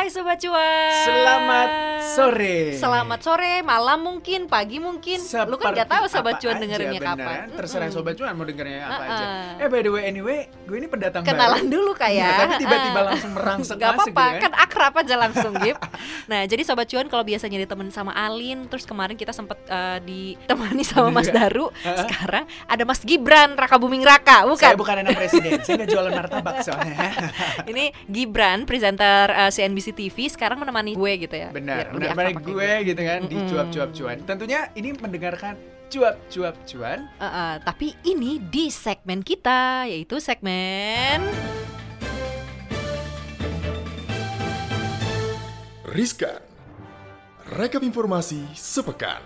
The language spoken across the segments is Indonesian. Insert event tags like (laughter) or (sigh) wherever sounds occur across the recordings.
Hai Sobat Cuan. Selamat sore Selamat sore, malam mungkin, pagi mungkin Lu kan gak tahu Sobat Cuan aja, dengerinnya beneran. kapan Terserah. Sobat Cuan mau dengerinnya apa aja Uh-uh. Eh by the way anyway Gue ini pendatang Kenalan baru dulu kayak Iya, Tapi tiba-tiba langsung merangsek Gak masuk apa-apa, gitu kan akrab aja langsung Gip Nah jadi Sobat Cuan kalau biasanya ditemenin sama Alin Terus kemarin kita sempet eh, ditemani sama Mas Iya. Daru Uh-uh. Sekarang ada Mas Gibran, Raka Buming Raka Saya Bukan? bukan anak presiden Saya nggak jualan martabak soalnya (laughs) Ini Gibran, presenter eh, CNBC TV Sekarang menemani gue gitu ya Benar, biar lebih benar akrab benar pakai gue gitu kan Di Mm-mm. cuap-cuap cuan Tentunya ini mendengarkan cuap-cuap cuan Uh, uh, tapi ini di segmen kita yaitu segmen Riskan. Rekap informasi sepekan.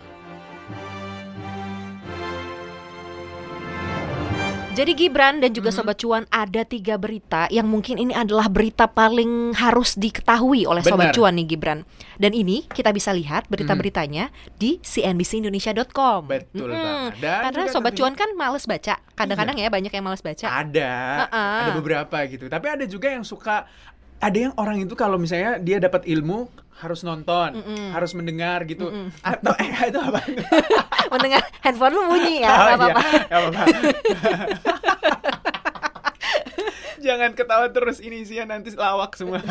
Jadi Gibran dan juga Mhm. Sobat Cuan ada tiga berita yang mungkin ini adalah berita paling harus diketahui oleh Sobat Benar. Cuan nih Gibran. Dan ini kita bisa lihat berita-beritanya di cnbcindonesia.com. Betul Mm-mm. banget. Dan Karena Sobat Cuan kan males baca. Kadang-kadang ya banyak yang males baca. Ada, Uh-uh. ada beberapa gitu. Tapi ada juga yang suka, ada yang orang itu kalau misalnya dia dapat ilmu harus nonton, Mm-mm. harus mendengar gitu. Mm-mm. Atau eh (laughs) itu apa? Mendengar handphone lu bunyi ya, (laughs) Oh, nggak iya, apa-apa. (laughs) Jangan ketawa terus ini sih nanti lawak semua.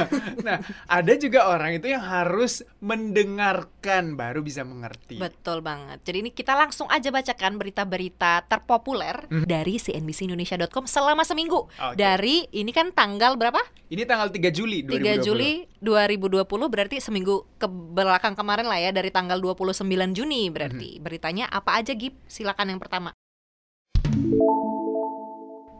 Nah, ada juga orang itu yang harus mendengarkan baru bisa mengerti. Betul banget. Jadi ini kita langsung aja bacakan berita-berita terpopuler Mhm. dari cnbcindonesia.com selama seminggu. Oke. Dari ini kan tanggal berapa? Ini tanggal 3 Juli 3 2020. Juli 2020 berarti seminggu ke belakang kemarin lah ya dari tanggal 29 Juni berarti. Mhm. Beritanya apa aja Gip? Silakan yang pertama.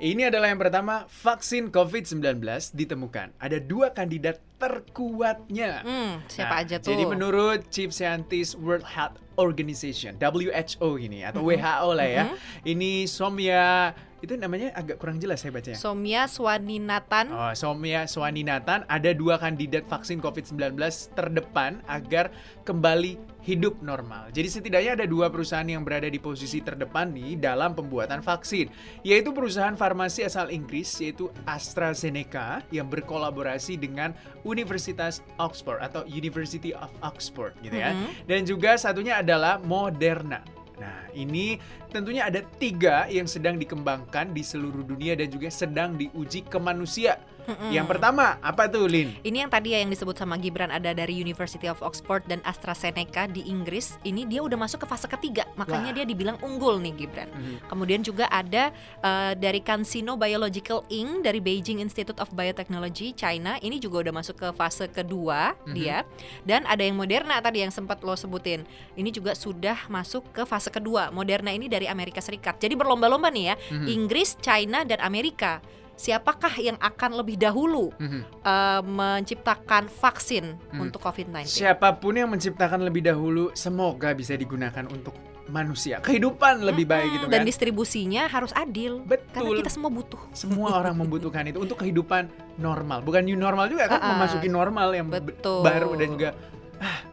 Ini adalah yang pertama, vaksin COVID-19 ditemukan. Ada dua kandidat terkuatnya. Hmm, siapa Nah, aja tuh? Jadi menurut Chief Scientist World Health Organization WHO ini atau Mhm. WHO lah ya. Mhm. Ini Somya itu namanya agak kurang jelas saya bacanya. Somya Swaninatan. Oh, Somya Swaninatan ada dua kandidat vaksin COVID-19 terdepan agar kembali hidup normal. Jadi setidaknya ada dua perusahaan yang berada di posisi terdepan nih dalam pembuatan vaksin, yaitu perusahaan farmasi asal Inggris yaitu AstraZeneca yang berkolaborasi dengan Universitas Oxford atau University of Oxford gitu ya. Mhm. Dan juga satunya adalah Moderna. Nah, ini tentunya ada tiga yang sedang dikembangkan di seluruh dunia dan juga sedang diuji ke manusia. Mm-mm. Yang pertama, apa tuh, Lin? Ini yang tadi ya yang disebut sama Gibran ada dari University of Oxford dan AstraZeneca di Inggris. Ini dia udah masuk ke fase ketiga, makanya Wah. dia dibilang unggul nih Gibran. Mhm. Kemudian juga ada eh, dari CanSino Biological Inc. dari Beijing Institute of Biotechnology China. Ini juga udah masuk ke fase kedua Mhm. dia. Dan ada yang Moderna tadi yang sempat lo sebutin. Ini juga sudah masuk ke fase kedua. Moderna ini dari Amerika Serikat. Jadi berlomba-lomba nih ya, Mhm. Inggris, China dan Amerika. Siapakah yang akan lebih dahulu Mhm. eh, menciptakan vaksin Hmm. untuk COVID-19? Siapa pun yang menciptakan lebih dahulu, semoga bisa digunakan untuk manusia. Kehidupan lebih baik gitu Dan kan. distribusinya harus adil. Karena Betul. kita semua butuh. Semua orang membutuhkan itu untuk kehidupan normal. Bukan new normal juga kan, Ah, (laughs) ah. memasuki normal yang be- Betul. baru dan juga ah,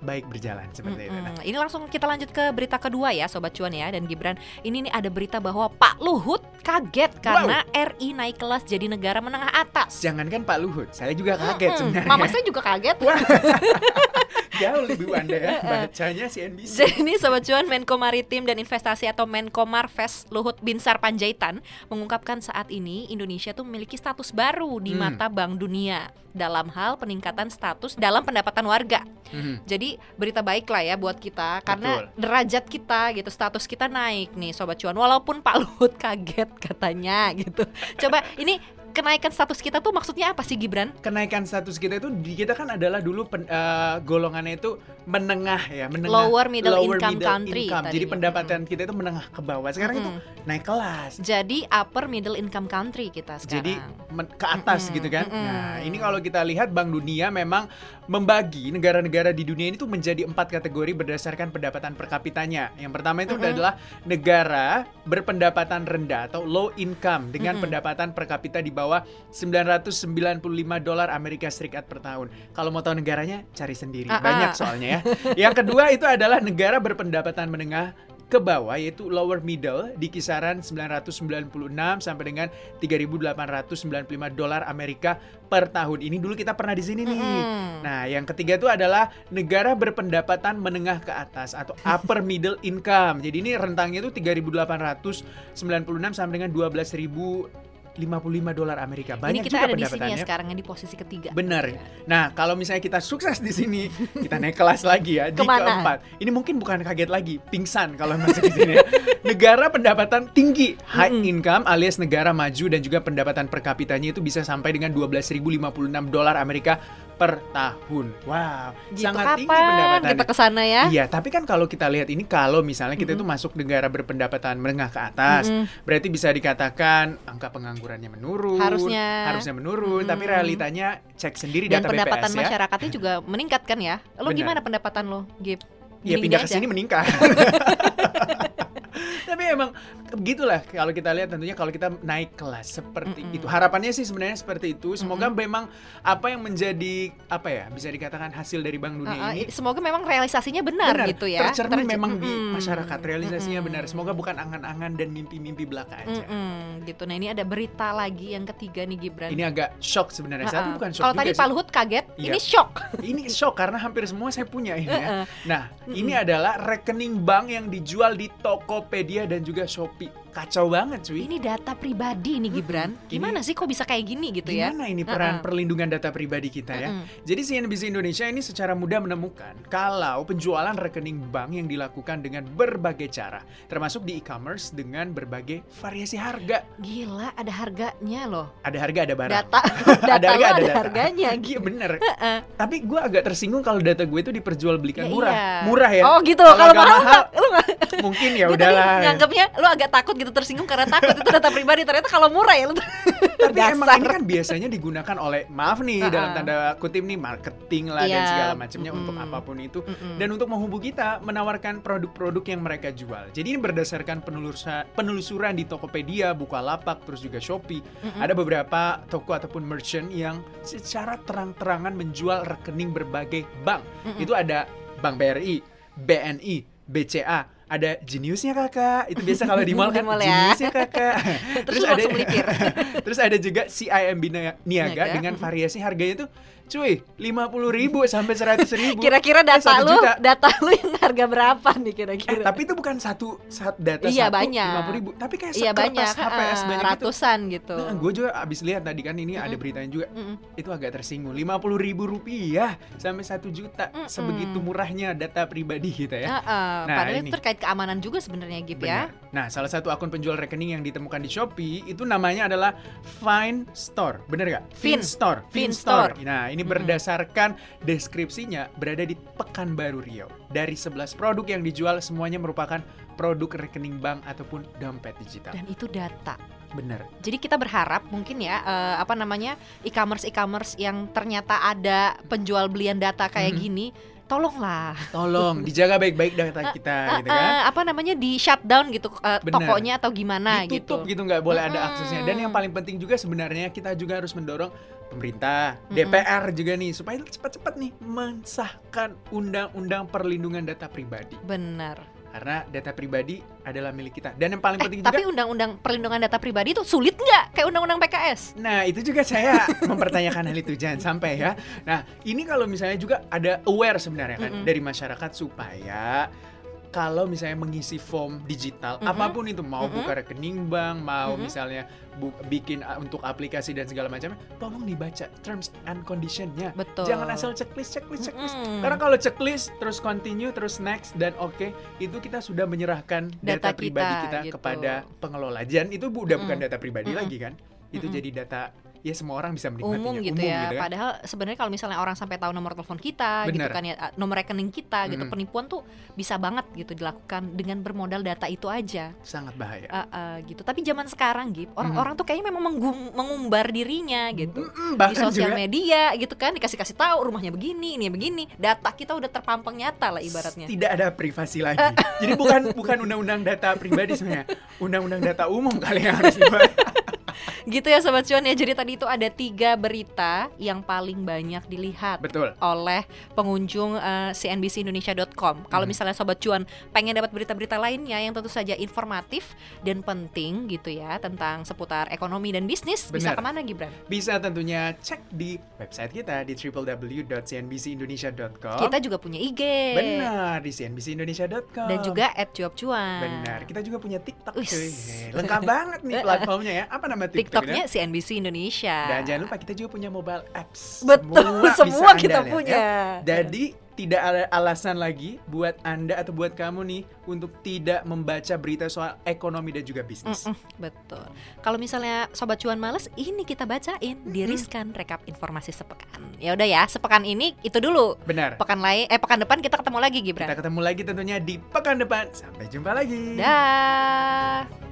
baik berjalan seperti itu. Nah, Mm-mm. Ini langsung kita lanjut ke berita kedua ya Sobat Cuan ya dan Gibran Ini nih ada berita bahwa Pak Luhut kaget karena RI naik kelas jadi negara menengah atas Jangankan Pak Luhut, saya juga kaget Mm-mm. sebenarnya. Mama saya juga kaget (laughs) Jauh lebih Anda ya, bacanya CNBC. Jadi ini Sobat Cuan Menko Maritim dan Investasi atau Menko Marves Luhut Binsar Panjaitan mengungkapkan saat ini Indonesia tuh memiliki status baru di Hmm. mata Bank Dunia dalam hal peningkatan status dalam pendapatan warga. Mhm. Jadi berita baik lah ya buat kita karena Betul. derajat kita gitu, status kita naik nih Sobat Cuan. Walaupun Pak Luhut kaget katanya gitu. Coba ini kenaikan status kita tuh maksudnya apa sih Gibran? kenaikan status kita itu di kita kan adalah dulu pen- eh, golongannya itu menengah ya menengah Lower middle lower income middle country income. jadi pendapatan kita itu menengah ke bawah sekarang itu Mm-mm. naik kelas Jadi upper middle income country kita sekarang. jadi ke atas Mm-mm, gitu kan mm-mm. nah ini kalau kita lihat Bank Dunia memang membagi negara-negara di dunia ini tuh menjadi empat kategori berdasarkan pendapatan per kapitanya yang pertama itu Mm-mm. adalah negara berpendapatan rendah atau low income dengan Mm-mm. pendapatan per kapita di bawah 995 dolar Amerika Serikat per tahun. Kalau mau tahu negaranya cari sendiri. Ah, Banyak ah. soalnya ya. Yang kedua itu adalah negara berpendapatan menengah ke bawah yaitu lower middle di kisaran 996 sampai dengan 3.895 dolar Amerika per tahun. Ini dulu kita pernah di sini nih. Mm-mm. Nah, yang ketiga itu adalah negara berpendapatan menengah ke atas atau upper (laughs) middle income. Jadi ini rentangnya itu 3.896 sampai dengan 12.055 dolar Amerika. Banyak Ini kita juga ada di sini ya sekarang yang di posisi ketiga. Benar. Nah, kalau misalnya kita sukses di sini, kita naik kelas lagi ya di Ke mana? keempat. Ini mungkin bukan kaget lagi, pingsan kalau masuk di sini. ya. negara pendapatan tinggi, high income alias negara maju dan juga pendapatan per kapitanya itu bisa sampai dengan 12.056 dolar Amerika per tahun. Wow, Gitu sangat tinggi kapan pendapatannya. kita ke sana ya? Iya, tapi kan kalau kita lihat ini kalau misalnya kita itu masuk negara berpendapatan menengah ke atas, Mm-mm. berarti bisa dikatakan angka penganggurannya menurun, Harusnya. harusnya menurun, tapi Mm-mm. realitanya cek sendiri Dan data pendapatan BPS ya. masyarakatnya juga (laughs) meningkat kan ya? Lo Benar. gimana pendapatan lo, Gip? Ya Gini-gini pindah ke sini meningkat. (laughs) Tapi emang begitulah kalau kita lihat tentunya kalau kita naik kelas seperti Mm-mm. itu. Harapannya sih sebenarnya seperti itu. Semoga Mm-mm. memang apa yang menjadi apa ya bisa dikatakan hasil dari Bank Dunia Uh, uh, ini semoga memang realisasinya benar, benar, gitu ya. tercermin Terce- memang di Mm-mm. masyarakat realisasinya Mm-mm. benar. Semoga bukan angan-angan dan mimpi-mimpi belaka aja. Mm-mm, gitu. Nah ini ada berita lagi yang ketiga nih Gibran. Ini agak shock sebenarnya. Tapi Uh-uh. bukan shock Kalau tadi. Pak Luhut kaget, Iya. ini shock. (laughs) Ini shock karena hampir semua saya punya ini ya. Uh-uh. Nah, ini adalah rekening bank yang dijual di Tokopedia dan juga Shopee. 病。Kacau banget cuy. Ini data pribadi nih Gibran. Mm-mm. Gimana sih kok bisa kayak gini gitu ya? Gimana ini peran Uh-uh. perlindungan data pribadi kita ya? Mm-mm. Jadi CNBC Indonesia ini secara mudah menemukan kalau penjualan rekening bank yang dilakukan dengan berbagai cara, termasuk di e-commerce dengan berbagai variasi harga. Gila, ada harganya loh. Ada harga, ada barang. Data, (laughs) (laughs) data Ada harga, ada, ada data. harganya. (laughs) Iya Gitu. bener. Heeh. Tapi gue agak tersinggung kalau data gue itu diperjualbelikan Ya, murah. iya. Murah ya. Oh gitu. Kalau mahal, mahal, lu Mungkin ya tadi udahlah. nganggapnya lu agak takut gitu tersinggung karena takut itu data pribadi ternyata kalau murah ya lu Tapi emang ini kan biasanya digunakan oleh maaf nih Uh-uh. dalam tanda kutip nih marketing lah dan Iya, segala macamnya untuk mm-mm. apa pun itu Mm-mm. dan untuk menghubungi kita menawarkan produk-produk yang mereka jual. Jadi ini berdasarkan penelusa- penelusuran di Tokopedia, Bukalapak, terus juga Shopee. Mm-mm. Ada beberapa toko ataupun merchant yang secara terang-terangan menjual rekening berbagai bank. Mm-mm. Itu ada Bank BRI, BNI, BCA, ada Geniusnya kakak. Itu biasa kalau di mall (laughs) kan ya. Geniusnya kakak. (laughs) Terus langsung melipir. (laughs) terus ada juga CIMB Nia- Niaga Niaga. dengan variasi harganya tuh cuy 50 ribu sampai 100 ribu. Kira-kira data satu lu, juta. data lu yang harga berapa nih Eh, kira-kira? tapi itu bukan satu saat data Iya, satu banyak. 50 ribu, tapi kayak Iya banyak, HVS heeh, banyak itu. ratusan gitu. Nah, gue juga abis lihat tadi kan ini ada Mm-mm. beritanya juga Mm-mm. itu agak tersinggung 50 ribu rupiah sampai satu juta Mm-mm. sebegitu murahnya data pribadi kita ya. Heeh, Nah, padahal ini. terkait keamanan juga sebenarnya Gip ya. Nah, salah satu akun penjual rekening yang ditemukan di Shopee itu namanya adalah Fine Store. Bener gak? Fin. Store. Fin Fin Store. Store. Nah, ini berdasarkan deskripsinya berada di Pekanbaru Riau. Dari 11 produk yang dijual semuanya merupakan produk rekening bank ataupun dompet digital. Dan itu data. Bener. Jadi kita berharap mungkin ya eh, apa namanya e-commerce e-commerce yang ternyata ada penjual belian data kayak Mhm. gini, tolonglah Tolong dijaga baik-baik data kita gitu Eh, kan. eh, apa namanya di shutdown gitu Bener. tokonya atau gimana ditutup gitu. gitu nggak boleh ada Mm-mm. aksesnya dan yang paling penting juga sebenarnya kita juga harus mendorong pemerintah Mm-mm. DPR juga nih supaya cepat-cepat nih mensahkan undang-undang perlindungan data pribadi Benar. Karena data pribadi adalah milik kita dan yang paling Eh, penting tapi juga undang-undang perlindungan data pribadi itu sulit nggak kayak undang-undang PKS? nah itu juga saya (laughs) mempertanyakan hal itu jangan sampai ya nah ini kalau misalnya juga ada aware sebenarnya kan Mm-mm. dari masyarakat supaya kalau misalnya mengisi form digital Mm-mm. apa pun itu mau Mm-mm. buka rekening bank mau Mm-mm. misalnya bu- bikin uh, untuk aplikasi dan segala macamnya tolong dibaca terms and conditionnya Betul. jangan asal checklist checklist checklist Mm-mm. karena kalau checklist terus continue terus next dan oke itu kita sudah menyerahkan data, Data pribadi kita, kita gitu. kepada pengelola dan itu bu- udah bukan Mm-mm. data pribadi Mm-mm. lagi kan itu Mm-mm. jadi data ya semua orang bisa menikmatinya umum gitu ya. kan. Padahal sebenarnya kalau misalnya orang sampai tahu nomor telepon kita gitu Bener. kan ya nomor rekening kita gitu Mm-mm. penipuan tuh bisa banget gitu dilakukan dengan bermodal data itu aja. sangat bahaya Uh, uh, gitu. Tapi zaman sekarang gitu orang-orang tuh kayaknya memang menggum- mengumbar dirinya gitu. Mm-mm, Di sosial juga media gitu kan dikasih-kasih tahu rumahnya begini, ini begini. Data kita udah terpampang nyata lah ibaratnya. tidak ada privasi lagi (laughs) jadi bukan bukan undang-undang data pribadi sebenarnya undang-undang data umum kali yang harus dibuat (laughs) gitu ya sobat cuan ya. Jadi tadi itu ada tiga berita yang paling banyak dilihat Betul. oleh pengunjung eh, cnbcindonesia.com. Kalau Hmm. misalnya sobat cuan pengen dapat berita-berita lainnya yang tentu saja informatif dan penting gitu ya tentang seputar ekonomi dan bisnis, bisa Benar. ke mana Gibran? Bisa tentunya cek di website kita di www.cnbcindonesia.com. Kita juga punya IG. Benar di cnbcindonesia.com. Dan juga at cuap cuan. Benar, kita juga punya TikTok cuy. Lengkap banget nih (laughs) platformnya ya. Apa nama TikToknya TikToknya? CNBC Indonesia. Dan jangan lupa kita juga punya mobile apps. Betul, semua (laughs) Anda kita lihat, punya. ya. Jadi tidak ada alasan lagi buat Anda atau buat kamu nih untuk tidak membaca berita soal ekonomi dan juga bisnis. Mm-mm, betul. Kalau misalnya sobat cuan males, ini kita bacain, diriskan rekap informasi sepekan. Ya udah ya, sepekan ini itu dulu. Benar. Pekan lain, eh pekan depan kita ketemu lagi Gibran. Kita ketemu lagi tentunya di pekan depan. Sampai jumpa lagi. Dah.